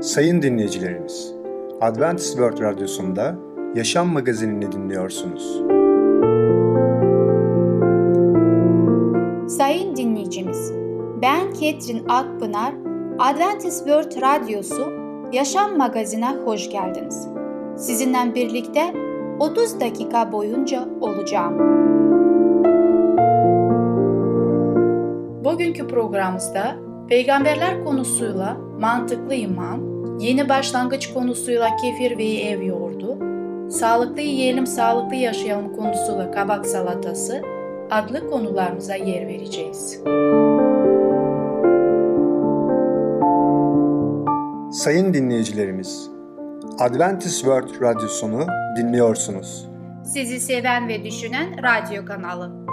Sayın dinleyicilerimiz, Adventist World Radyosu'nda Yaşam Magazinini dinliyorsunuz. Sayın dinleyicimiz, ben Ketrin Akpınar, Adventist World Radyosu Yaşam Magazinine hoş geldiniz. Sizinle birlikte 30 dakika boyunca olacağım. Bugünkü programımızda peygamberler konusuyla mantıklı iman, yeni başlangıç konusuyla kefir ve ev yoğurdu, sağlıklı yiyelim sağlıklı yaşayalım konusuyla kabak salatası adlı konularımıza yer vereceğiz. Sayın dinleyicilerimiz, Adventist World Radyosunu dinliyorsunuz. Sizi seven ve düşünen radyo kanalı.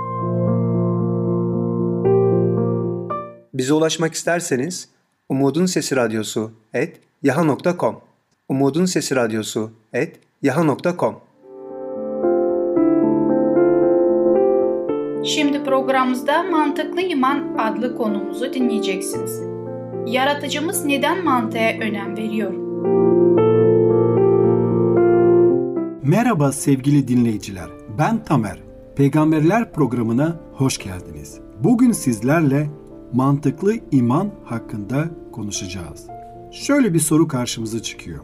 Bize ulaşmak isterseniz Umutun Sesi Radyosu et yaha.com Umutun Sesi Radyosu et yaha.com Şimdi programımızda Mantıklı İman adlı konumuzu dinleyeceksiniz. Yaratıcımız neden mantığa önem veriyor? Merhaba sevgili dinleyiciler. Ben Tamer. Peygamberler programına hoş geldiniz. Bugün sizlerle mantıklı iman hakkında konuşacağız. Şöyle bir soru karşımıza çıkıyor.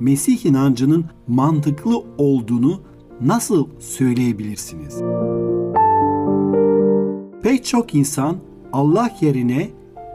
Mesih inancının mantıklı olduğunu nasıl söyleyebilirsiniz? Pek çok insan Allah yerine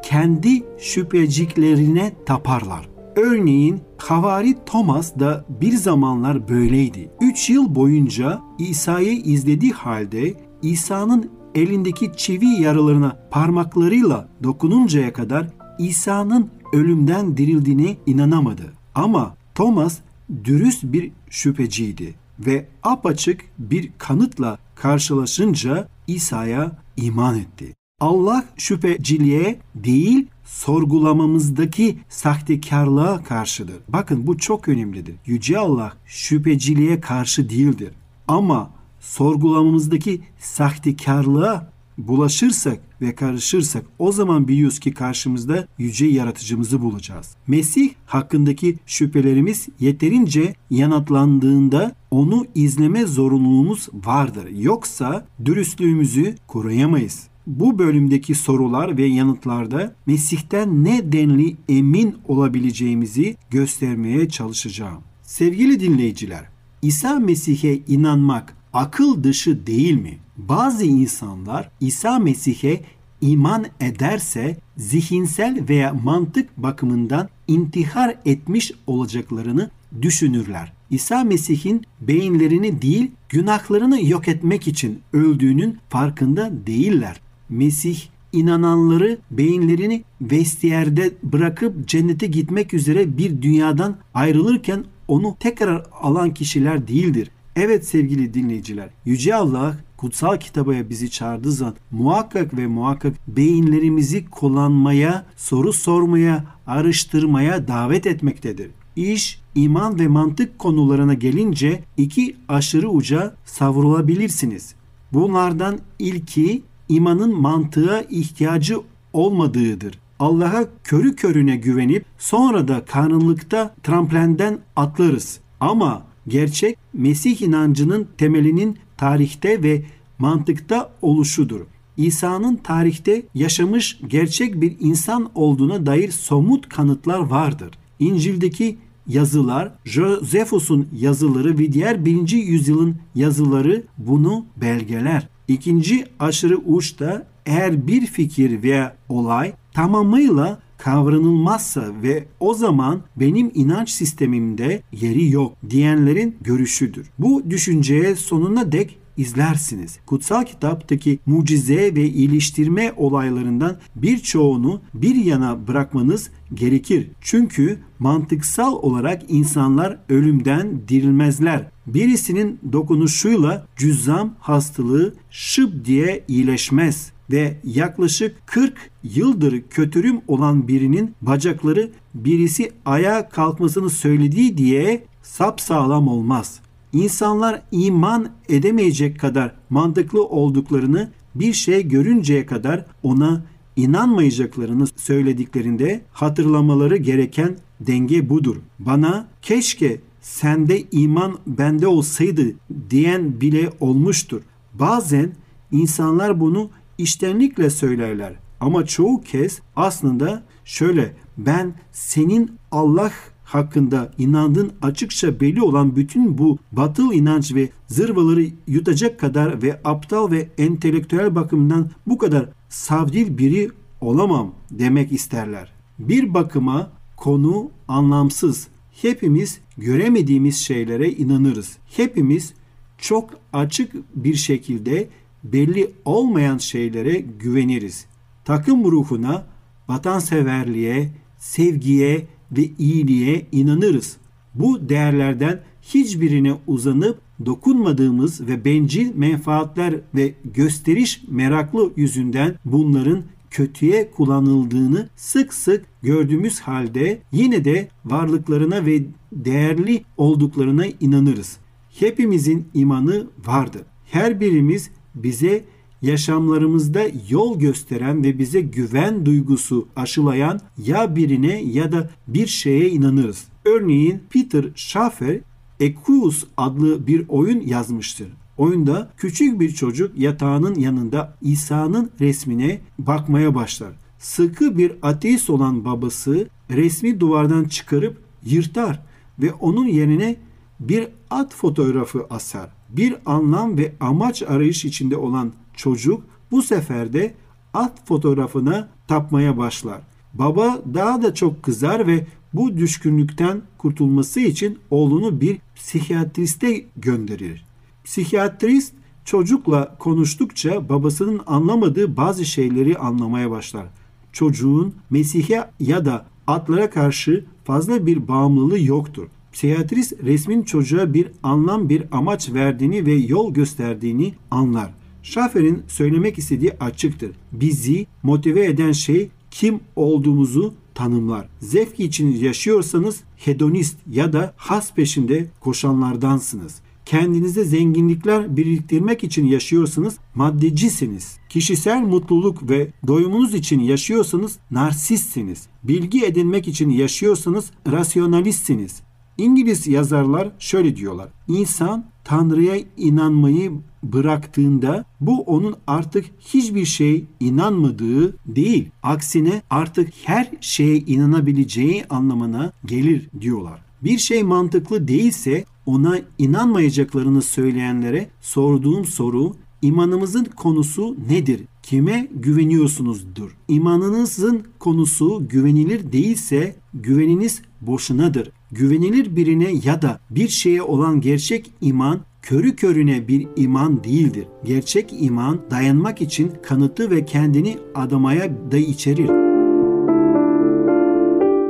kendi şüpheciklerine taparlar. Örneğin Havari Thomas da bir zamanlar böyleydi. 3 yıl boyunca İsa'yı izlediği halde İsa'nın elindeki çivi yaralarına parmaklarıyla dokununcaya kadar İsa'nın ölümden dirildiğine inanamadı. Ama Thomas dürüst bir şüpheciydi ve apaçık bir kanıtla karşılaşınca İsa'ya iman etti. Allah şüpheciliğe değil sorgulamamızdaki sahtekarlığa karşıdır. Bakın bu çok önemlidir. Yüce Allah şüpheciliğe karşı değildir. Ama sorgulamamızdaki sahtekarlığa bulaşırsak ve karışırsak o zaman biliyoruz ki karşımızda yüce yaratıcımızı bulacağız. Mesih hakkındaki şüphelerimiz yeterince yanıtlandığında onu izleme zorunluluğumuz vardır. Yoksa dürüstlüğümüzü koruyamayız. Bu bölümdeki sorular ve yanıtlarda Mesih'ten ne denli emin olabileceğimizi göstermeye çalışacağım. Sevgili dinleyiciler, İsa Mesih'e inanmak akıl dışı değil mi? Bazı insanlar İsa Mesih'e iman ederse zihinsel veya mantık bakımından intihar etmiş olacaklarını düşünürler. İsa Mesih'in beyinlerini değil günahlarını yok etmek için öldüğünün farkında değiller. Mesih inananları beyinlerini vestiyerde bırakıp cennete gitmek üzere bir dünyadan ayrılırken onu tekrar alan kişiler değildir. Evet sevgili dinleyiciler, Yüce Allah kutsal kitabaya bizi çağırdığı zaman muhakkak ve muhakkak beyinlerimizi kullanmaya, soru sormaya, araştırmaya davet etmektedir. İş, iman ve mantık konularına gelince iki aşırı uca savrulabilirsiniz. Bunlardan ilki imanın mantığa ihtiyacı olmadığıdır. Allah'a körü körüne güvenip sonra da karanlıkta tramplenden atlarız. Ama gerçek Mesih inancının temelinin tarihte ve mantıkta oluşudur. İsa'nın tarihte yaşamış gerçek bir insan olduğuna dair somut kanıtlar vardır. İncil'deki yazılar, Josephus'un yazıları ve diğer birinci yüzyılın yazıları bunu belgeler. İkinci aşırı uçta eğer bir fikir veya olay tamamıyla kavranılmazsa ve o zaman benim inanç sistemimde yeri yok diyenlerin görüşüdür. Bu düşünceye sonuna dek izlersiniz. Kutsal kitaptaki mucize ve iyileştirme olaylarından birçoğunu bir yana bırakmanız gerekir. Çünkü mantıksal olarak insanlar ölümden dirilmezler. Birisinin dokunuşuyla cüzzam hastalığı şıp diye iyileşmez ve yaklaşık 40 yıldır kötürüm olan birinin bacakları birisi ayağa kalkmasını söylediği diye sapsağlam olmaz. İnsanlar iman edemeyecek kadar mantıklı olduklarını bir şey görünceye kadar ona inanmayacaklarını söylediklerinde hatırlamaları gereken denge budur. Bana keşke sende iman bende olsaydı diyen bile olmuştur. Bazen insanlar bunu iştenlikle söylerler. Ama çoğu kez aslında şöyle ben senin Allah hakkında inandığın açıkça belli olan bütün bu batıl inanç ve zırvaları yutacak kadar ve aptal ve entelektüel bakımdan bu kadar savdil biri olamam demek isterler. Bir bakıma konu anlamsız. Hepimiz göremediğimiz şeylere inanırız. Hepimiz çok açık bir şekilde belli olmayan şeylere güveniriz. Takım ruhuna, vatanseverliğe, sevgiye ve iyiliğe inanırız. Bu değerlerden hiçbirine uzanıp dokunmadığımız ve bencil menfaatler ve gösteriş meraklı yüzünden bunların kötüye kullanıldığını sık sık gördüğümüz halde yine de varlıklarına ve değerli olduklarına inanırız. Hepimizin imanı vardır. Her birimiz bize yaşamlarımızda yol gösteren ve bize güven duygusu aşılayan ya birine ya da bir şeye inanırız. Örneğin Peter Schaffer Equus adlı bir oyun yazmıştır. Oyunda küçük bir çocuk yatağının yanında İsa'nın resmine bakmaya başlar. Sıkı bir ateist olan babası resmi duvardan çıkarıp yırtar ve onun yerine bir at fotoğrafı asar. Bir anlam ve amaç arayış içinde olan çocuk bu sefer de at fotoğrafına tapmaya başlar. Baba daha da çok kızar ve bu düşkünlükten kurtulması için oğlunu bir psikiyatriste gönderir. Psikiyatrist çocukla konuştukça babasının anlamadığı bazı şeyleri anlamaya başlar. Çocuğun Mesih'e ya da atlara karşı fazla bir bağımlılığı yoktur. Psikiyatrist resmin çocuğa bir anlam bir amaç verdiğini ve yol gösterdiğini anlar. Schaffer'in söylemek istediği açıktır. Bizi motive eden şey kim olduğumuzu tanımlar. Zevk için yaşıyorsanız hedonist ya da has peşinde koşanlardansınız. Kendinize zenginlikler biriktirmek için yaşıyorsanız maddecisiniz. Kişisel mutluluk ve doyumunuz için yaşıyorsanız narsistsiniz. Bilgi edinmek için yaşıyorsanız rasyonalistsiniz. İngiliz yazarlar şöyle diyorlar. İnsan Tanrı'ya inanmayı bıraktığında bu onun artık hiçbir şey inanmadığı değil. Aksine artık her şeye inanabileceği anlamına gelir diyorlar. Bir şey mantıklı değilse ona inanmayacaklarını söyleyenlere sorduğum soru imanımızın konusu nedir? Kime güveniyorsunuzdur? İmanınızın konusu güvenilir değilse güveniniz boşunadır. Güvenilir birine ya da bir şeye olan gerçek iman körü körüne bir iman değildir. Gerçek iman dayanmak için kanıtı ve kendini adamaya da içerir.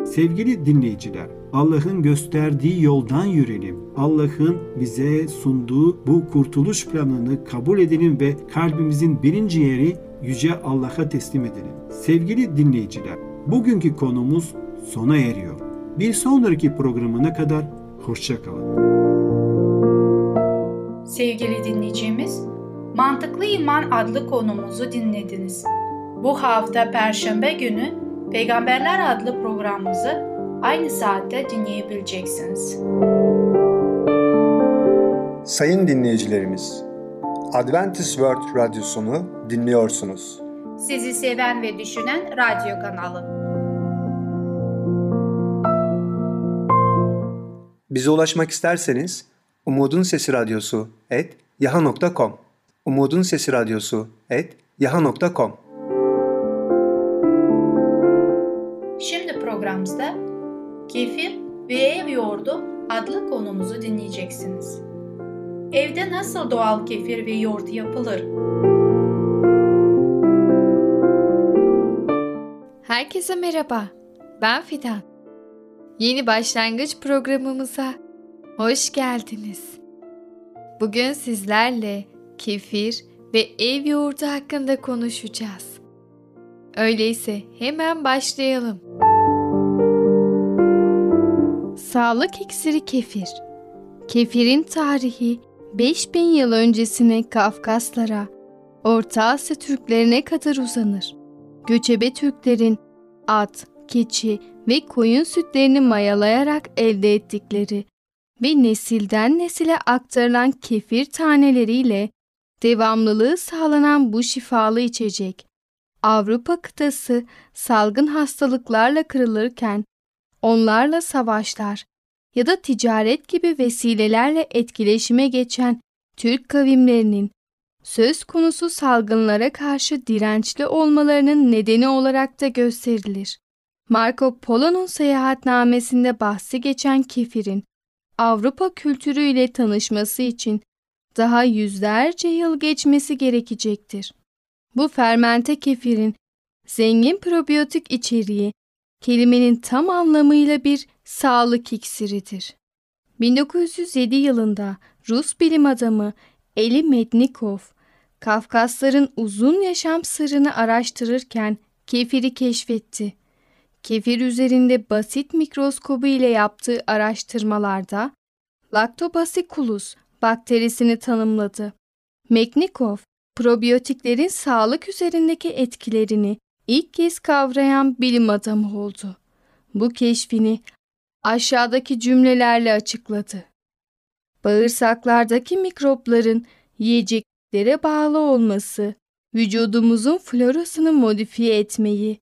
Sevgili dinleyiciler, Allah'ın gösterdiği yoldan yürüyelim. Allah'ın bize sunduğu bu kurtuluş planını kabul edelim ve kalbimizin birinci yeri Yüce Allah'a teslim edelim. Sevgili dinleyiciler, bugünkü konumuz sona eriyor. Bir sonraki programına kadar hoşçakalın. Sevgili dinleyicimiz, Mantıklı İman adlı konumuzu dinlediniz. Bu hafta Perşembe günü Peygamberler adlı programımızı aynı saatte dinleyebileceksiniz. Sayın dinleyicilerimiz, Adventist World Radyosunu dinliyorsunuz. Sizi seven ve düşünen radyo kanalı. Bize ulaşmak isterseniz Umutun Sesi Radyosu et yaha.com Umutun Sesi Radyosu et yaha.com Şimdi programımızda Kefir ve Ev Yoğurdu adlı konumuzu dinleyeceksiniz. Evde nasıl doğal kefir ve yoğurt yapılır? Herkese merhaba. Ben Fidan. Yeni başlangıç programımıza hoş geldiniz. Bugün sizlerle kefir ve ev yoğurdu hakkında konuşacağız. Öyleyse hemen başlayalım. Sağlık iksiri kefir. Kefirin tarihi 5000 yıl öncesine Kafkaslara, Orta Asya Türklerine kadar uzanır. göçebe Türklerin at, keçi ve koyun sütlerini mayalayarak elde ettikleri ve nesilden nesile aktarılan kefir taneleriyle devamlılığı sağlanan bu şifalı içecek Avrupa kıtası salgın hastalıklarla kırılırken onlarla savaşlar ya da ticaret gibi vesilelerle etkileşime geçen Türk kavimlerinin söz konusu salgınlara karşı dirençli olmalarının nedeni olarak da gösterilir. Marco Polo'nun seyahatnamesinde bahsi geçen kefirin Avrupa kültürüyle tanışması için daha yüzlerce yıl geçmesi gerekecektir. Bu fermente kefirin zengin probiyotik içeriği kelimenin tam anlamıyla bir sağlık iksiridir. 1907 yılında Rus bilim adamı Eli Mednikov, Kafkasların uzun yaşam sırrını araştırırken kefiri keşfetti. Kefir üzerinde basit mikroskobu ile yaptığı araştırmalarda Lactobacillus bakterisini tanımladı. Mednikov, probiyotiklerin sağlık üzerindeki etkilerini ilk kez kavrayan bilim adamı oldu. Bu keşfini aşağıdaki cümlelerle açıkladı. Bağırsaklardaki mikropların yiyeceklere bağlı olması, vücudumuzun florasını modifiye etmeyi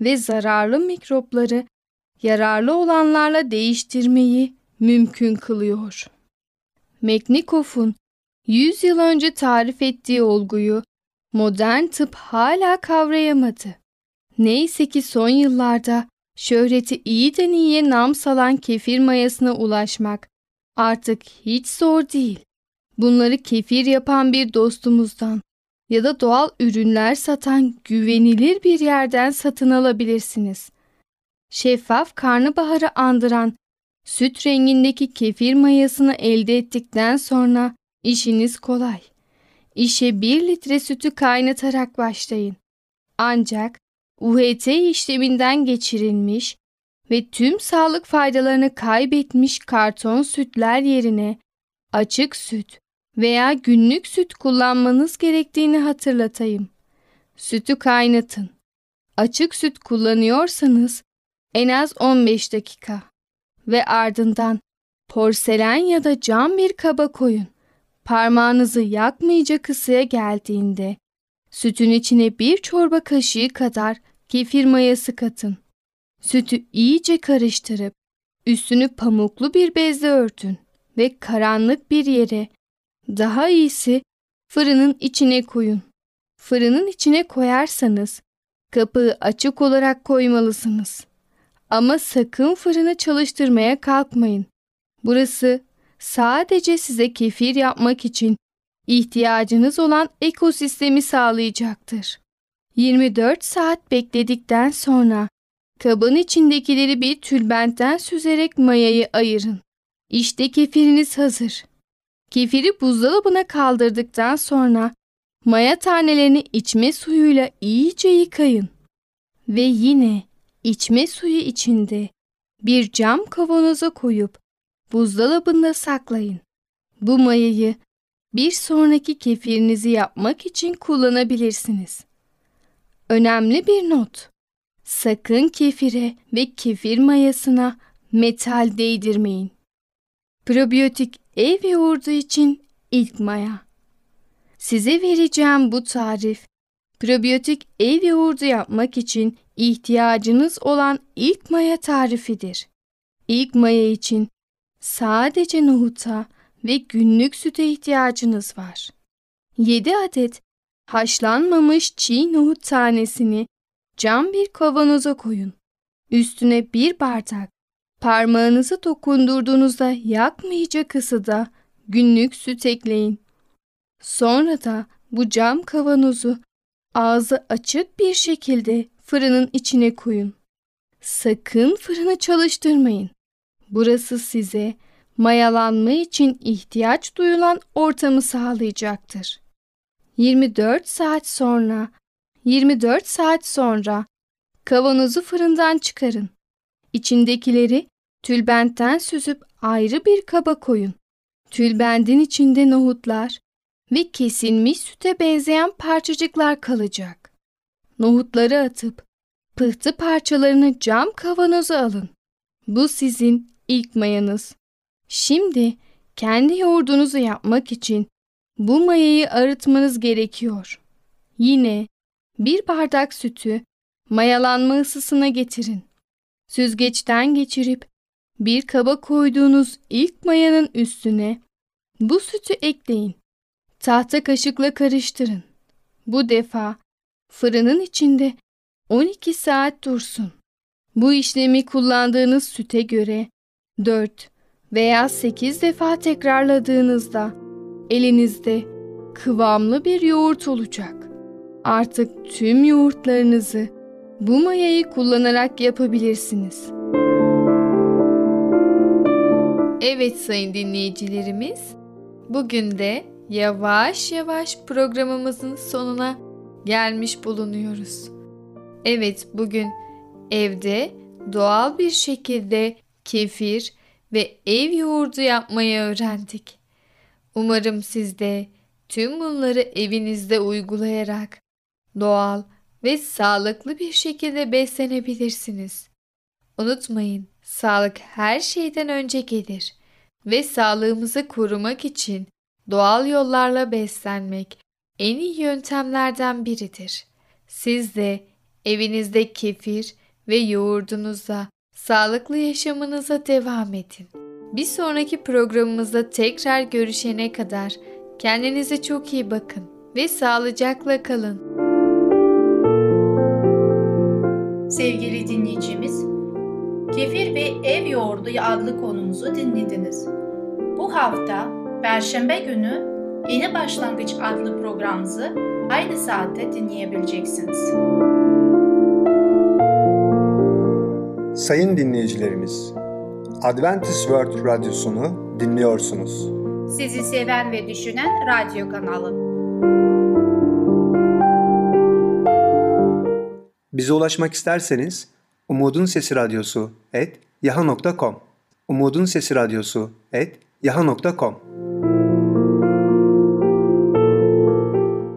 ve zararlı mikropları yararlı olanlarla değiştirmeyi mümkün kılıyor. Meknikov'un 100 yıl önce tarif ettiği olguyu modern tıp hala kavrayamadı. Neyse ki son yıllarda şöhreti iyiden iyiye nam salan kefir mayasına ulaşmak artık hiç zor değil. Bunları kefir yapan bir dostumuzdan ya da doğal ürünler satan güvenilir bir yerden satın alabilirsiniz. Şeffaf karnabaharı andıran süt rengindeki kefir mayasını elde ettikten sonra işiniz kolay. İşe 1 litre sütü kaynatarak başlayın. Ancak UHT işleminden geçirilmiş ve tüm sağlık faydalarını kaybetmiş karton sütler yerine açık süt veya günlük süt kullanmanız gerektiğini hatırlatayım. Sütü kaynatın. Açık süt kullanıyorsanız en az 15 dakika ve ardından porselen ya da cam bir kaba koyun. Parmağınızı yakmayacak ısıya geldiğinde sütün içine bir çorba kaşığı kadar kefir mayası katın. Sütü iyice karıştırıp üstünü pamuklu bir bezle örtün ve karanlık bir yere daha iyisi fırının içine koyun. Fırının içine koyarsanız kapağı açık olarak koymalısınız. Ama sakın fırını çalıştırmaya kalkmayın. Burası sadece size kefir yapmak için ihtiyacınız olan ekosistemi sağlayacaktır. 24 saat bekledikten sonra kabın içindekileri bir tülbentten süzerek mayayı ayırın. İşte kefiriniz hazır. Kefiri buzdolabına kaldırdıktan sonra maya tanelerini içme suyuyla iyice yıkayın. Ve yine içme suyu içinde bir cam kavanoza koyup buzdolabında saklayın. Bu mayayı bir sonraki kefirinizi yapmak için kullanabilirsiniz. Önemli bir not. Sakın kefire ve kefir mayasına metal değdirmeyin. Probiyotik ev yoğurdu için ilk maya. Size vereceğim bu tarif probiyotik ev yoğurdu yapmak için ihtiyacınız olan ilk maya tarifidir. İlk maya için sadece nohuta ve günlük süte ihtiyacınız var. 7 adet haşlanmamış çiğ nohut tanesini cam bir kavanoza koyun. Üstüne bir bardak parmağınızı dokundurduğunuzda yakmayacak ısıda günlük süt ekleyin. Sonra da bu cam kavanozu ağzı açık bir şekilde fırının içine koyun. Sakın fırını çalıştırmayın. Burası size mayalanma için ihtiyaç duyulan ortamı sağlayacaktır. 24 saat sonra 24 saat sonra kavanozu fırından çıkarın. İçindekileri tülbentten süzüp ayrı bir kaba koyun. Tülbendin içinde nohutlar ve kesilmiş süte benzeyen parçacıklar kalacak. nohutları atıp pıhtı parçalarını cam kavanoza alın. Bu sizin ilk mayanız. Şimdi kendi yoğurdunuzu yapmak için bu mayayı arıtmanız gerekiyor. Yine bir bardak sütü mayalanma ısısına getirin. Süzgeçten geçirip bir kaba koyduğunuz ilk mayanın üstüne bu sütü ekleyin. Tahta kaşıkla karıştırın. Bu defa fırının içinde 12 saat dursun. Bu işlemi kullandığınız süte göre 4 veya 8 defa tekrarladığınızda elinizde kıvamlı bir yoğurt olacak. Artık tüm yoğurtlarınızı bu mayayı kullanarak yapabilirsiniz. Evet sayın dinleyicilerimiz, bugün de yavaş yavaş programımızın sonuna gelmiş bulunuyoruz. Evet bugün evde doğal bir şekilde kefir ve ev yoğurdu yapmayı öğrendik. Umarım siz de tüm bunları evinizde uygulayarak doğal ve sağlıklı bir şekilde beslenebilirsiniz. Unutmayın, sağlık her şeyden önce gelir ve sağlığımızı korumak için doğal yollarla beslenmek en iyi yöntemlerden biridir. Siz de evinizde kefir ve yoğurdunuzla sağlıklı yaşamınıza devam edin. Bir sonraki programımızda tekrar görüşene kadar kendinize çok iyi bakın ve sağlıcakla kalın. Sevgili dinleyicimiz, Kefir ve Ev Yoğurdu adlı konumuzu dinlediniz. Bu hafta Perşembe günü Yeni Başlangıç adlı programımızı aynı saatte dinleyebileceksiniz. Sayın dinleyicilerimiz, Adventist World Radyosunu dinliyorsunuz. Sizi seven ve düşünen radyo kanalı. Bize ulaşmak isterseniz Umutun Sesi Radyosu et yaha.com Umutun Sesi Radyosu et yaha.com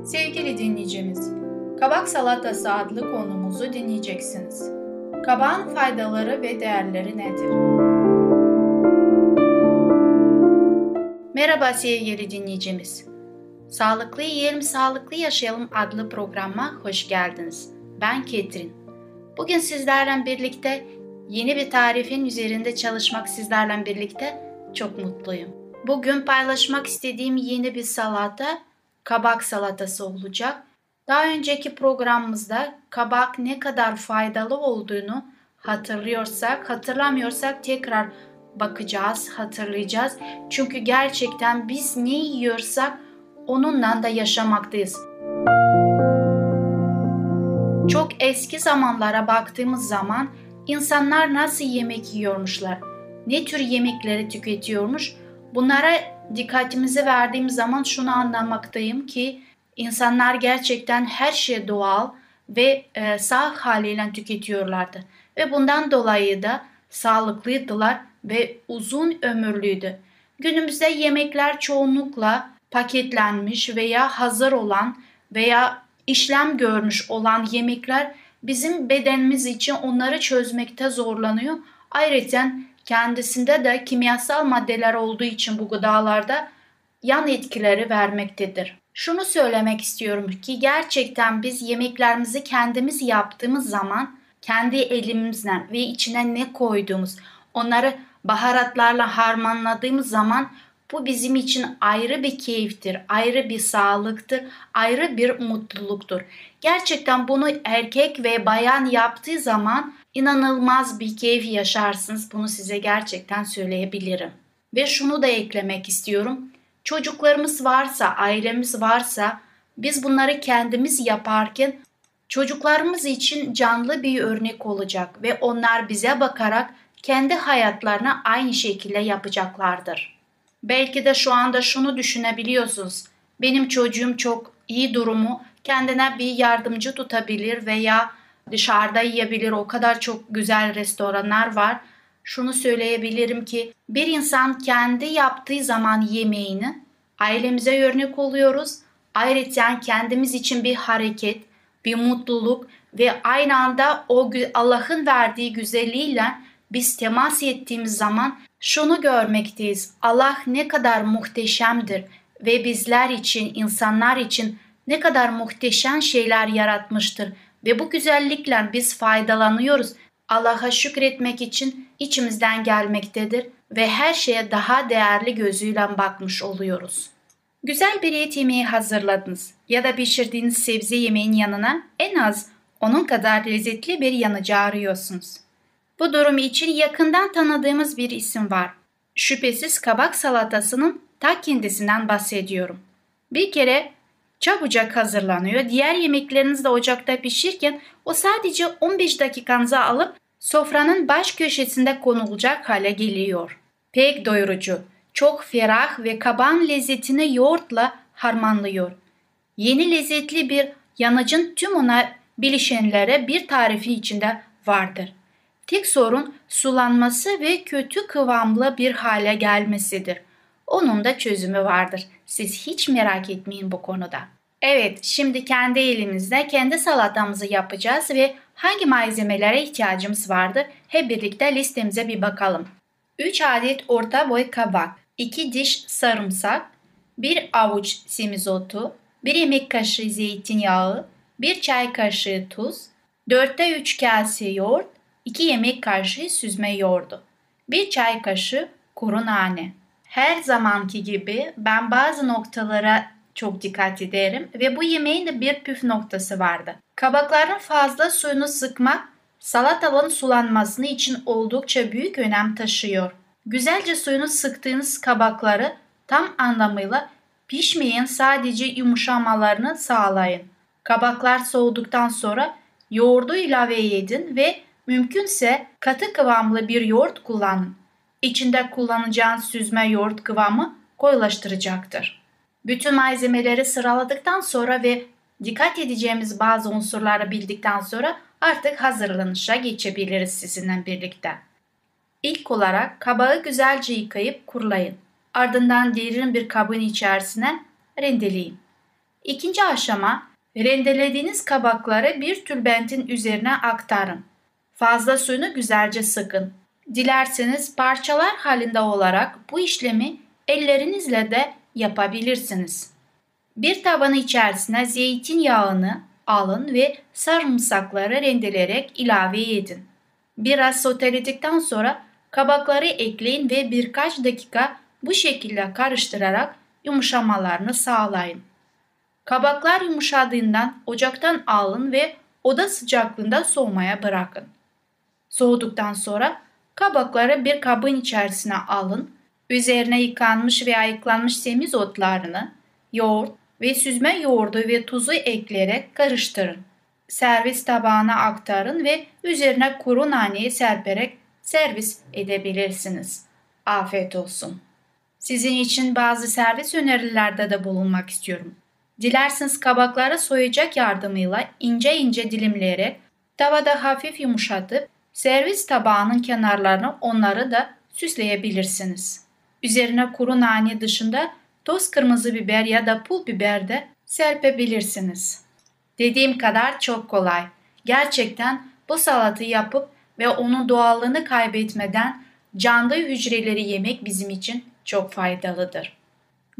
Sevgili dinleyicimiz, kabak salatası adlı konumuzu dinleyeceksiniz. Kabağın faydaları ve değerleri nedir? Merhaba sevgili dinleyicimiz. Sağlıklı Yiyelim Sağlıklı Yaşayalım adlı programa hoş geldiniz. Ben Ketrin. Bugün sizlerle birlikte yeni bir tarifin üzerinde çalışmak sizlerle birlikte çok mutluyum. Bugün paylaşmak istediğim yeni bir salata kabak salatası olacak. Daha önceki programımızda kabak ne kadar faydalı olduğunu hatırlıyorsak, hatırlamıyorsak tekrar bakacağız, hatırlayacağız. Çünkü gerçekten biz ne yiyorsak onunla da yaşamaktayız. Çok eski zamanlara baktığımız zaman insanlar nasıl yemek yiyormuşlar, ne tür yemekleri tüketiyormuş bunlara dikkatimizi verdiğim zaman şunu anlamaktayım ki insanlar gerçekten her şey doğal ve e, sağ haliyle tüketiyorlardı. Ve bundan dolayı da sağlıklıydılar ve uzun ömürlüydü. Günümüzde yemekler çoğunlukla paketlenmiş veya hazır olan veya işlem görmüş olan yemekler bizim bedenimiz için onları çözmekte zorlanıyor. Ayrıca kendisinde de kimyasal maddeler olduğu için bu gıdalarda yan etkileri vermektedir. Şunu söylemek istiyorum ki gerçekten biz yemeklerimizi kendimiz yaptığımız zaman kendi elimizle ve içine ne koyduğumuz, onları baharatlarla harmanladığımız zaman bu bizim için ayrı bir keyiftir, ayrı bir sağlıktır, ayrı bir mutluluktur. Gerçekten bunu erkek ve bayan yaptığı zaman inanılmaz bir keyif yaşarsınız. Bunu size gerçekten söyleyebilirim. Ve şunu da eklemek istiyorum. Çocuklarımız varsa, ailemiz varsa biz bunları kendimiz yaparken çocuklarımız için canlı bir örnek olacak ve onlar bize bakarak kendi hayatlarını aynı şekilde yapacaklardır. Belki de şu anda şunu düşünebiliyorsunuz. Benim çocuğum çok iyi durumu kendine bir yardımcı tutabilir veya dışarıda yiyebilir. O kadar çok güzel restoranlar var. Şunu söyleyebilirim ki bir insan kendi yaptığı zaman yemeğini ailemize örnek oluyoruz. Ayrıca kendimiz için bir hareket, bir mutluluk ve aynı anda o Allah'ın verdiği güzelliğiyle biz temas ettiğimiz zaman şunu görmekteyiz. Allah ne kadar muhteşemdir ve bizler için, insanlar için ne kadar muhteşem şeyler yaratmıştır ve bu güzellikle biz faydalanıyoruz. Allah'a şükretmek için içimizden gelmektedir ve her şeye daha değerli gözüyle bakmış oluyoruz. Güzel bir et yemeği hazırladınız ya da pişirdiğiniz sebze yemeğin yanına en az onun kadar lezzetli bir yanıcı arıyorsunuz. Bu durum için yakından tanıdığımız bir isim var. Şüphesiz kabak salatasının ta kendisinden bahsediyorum. Bir kere çabucak hazırlanıyor. Diğer yemekleriniz de ocakta pişirken o sadece 15 dakikanızı alıp sofranın baş köşesinde konulacak hale geliyor. Pek doyurucu, çok ferah ve kaban lezzetini yoğurtla harmanlıyor. Yeni lezzetli bir yanıcın tüm ona bilişenlere bir tarifi içinde vardır. Tek sorun sulanması ve kötü kıvamlı bir hale gelmesidir. Onun da çözümü vardır. Siz hiç merak etmeyin bu konuda. Evet, şimdi kendi elimizde kendi salatamızı yapacağız ve hangi malzemelere ihtiyacımız vardır hep birlikte listemize bir bakalım. 3 adet orta boy kabak, 2 diş sarımsak, 1 avuç semizotu, 1 yemek kaşığı zeytinyağı, 1 çay kaşığı tuz, 4'te 3 kase yoğurt, 2 yemek kaşığı süzme yoğurdu, 1 çay kaşığı kuru nane. Her zamanki gibi ben bazı noktalara çok dikkat ederim ve bu yemeğin de bir püf noktası vardı. Kabakların fazla suyunu sıkmak salatalığın sulanmasını için oldukça büyük önem taşıyor. Güzelce suyunu sıktığınız kabakları tam anlamıyla pişmeyen sadece yumuşamalarını sağlayın. Kabaklar soğuduktan sonra yoğurdu ilave edin ve mümkünse katı kıvamlı bir yoğurt kullanın. İçinde kullanacağınız süzme yoğurt kıvamı koyulaştıracaktır. Bütün malzemeleri sıraladıktan sonra ve dikkat edeceğimiz bazı unsurları bildikten sonra artık hazırlanışa geçebiliriz sizinle birlikte. İlk olarak kabağı güzelce yıkayıp kurulayın. Ardından derin bir kabın içerisine rendeleyin. İkinci aşama rendelediğiniz kabakları bir tülbentin üzerine aktarın. Fazla suyunu güzelce sıkın. Dilerseniz parçalar halinde olarak bu işlemi ellerinizle de yapabilirsiniz. Bir tabanı içerisine zeytinyağını alın ve sarımsakları rendeleyerek ilave edin. Biraz soteledikten sonra kabakları ekleyin ve birkaç dakika bu şekilde karıştırarak yumuşamalarını sağlayın. Kabaklar yumuşadığından ocaktan alın ve oda sıcaklığında soğumaya bırakın. Soğuduktan sonra kabakları bir kabın içerisine alın. Üzerine yıkanmış ve ayıklanmış semizotlarını, yoğurt ve süzme yoğurdu ve tuzu ekleyerek karıştırın. Servis tabağına aktarın ve üzerine kuru naneyi serperek servis edebilirsiniz. Afiyet olsun. Sizin için bazı servis önerilerde de bulunmak istiyorum. Dilerseniz kabakları soyacak yardımıyla ince ince dilimleyerek tavada hafif yumuşatıp servis tabağının kenarlarını onları da süsleyebilirsiniz. Üzerine kuru nane dışında toz kırmızı biber ya da pul biber de serpebilirsiniz. Dediğim kadar çok kolay. Gerçekten bu salatı yapıp ve onun doğallığını kaybetmeden canlı hücreleri yemek bizim için çok faydalıdır.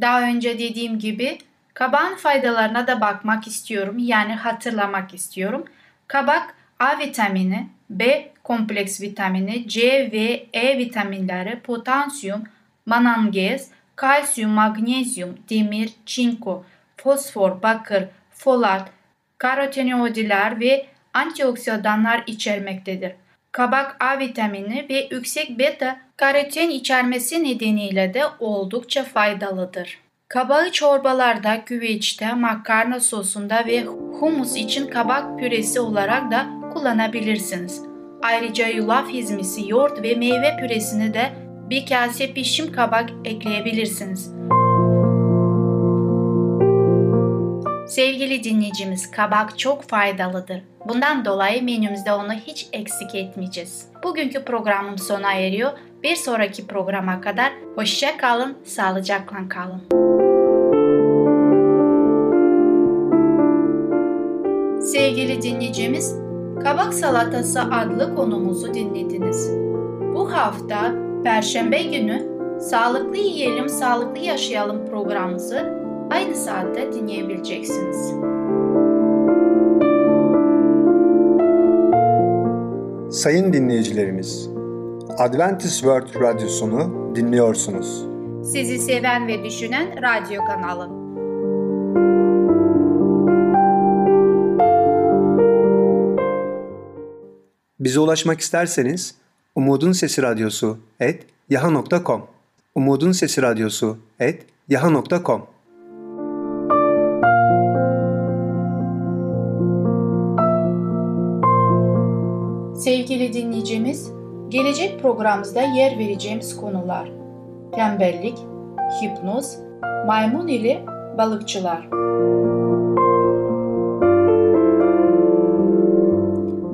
Daha önce dediğim gibi kabağın faydalarına da bakmak istiyorum yani hatırlamak istiyorum. Kabak A vitamini, B kompleks vitamini, C ve E vitaminleri, potasyum, manganez, kalsiyum, magnezyum, demir, çinko, fosfor, bakır, folat, karotenoidler ve antioksidanlar içermektedir. Kabak A vitamini ve yüksek beta karoten içermesi nedeniyle de oldukça faydalıdır. Kabağı çorbalarda, güveçte, makarna sosunda ve humus için kabak püresi olarak da kullanabilirsiniz. Ayrıca yulaf hizmisi, yoğurt ve meyve püresini de bir kase pişim kabak ekleyebilirsiniz. Sevgili dinleyicimiz, kabak çok faydalıdır. Bundan dolayı menümüzde onu hiç eksik etmeyeceğiz. Bugünkü programım sona eriyor. Bir sonraki programa kadar hoşça kalın, sağlıcakla kalın. Sevgili dinleyicimiz, Kabak Salatası adlı konumuzu dinlediniz. Bu hafta Perşembe günü Sağlıklı Yiyelim, Sağlıklı Yaşayalım programımızı aynı saatte dinleyebileceksiniz. Sayın dinleyicilerimiz, Adventist World Radyosunu dinliyorsunuz. Sizi seven ve düşünen radyo kanalı. Bize ulaşmak isterseniz Umutun Sesi Radyosu et yaha.com Umutun Sesi Radyosu et yaha.com Sevgili dinleyicimiz, gelecek programımızda yer vereceğimiz konular tembellik, hipnoz, maymun ile balıkçılar.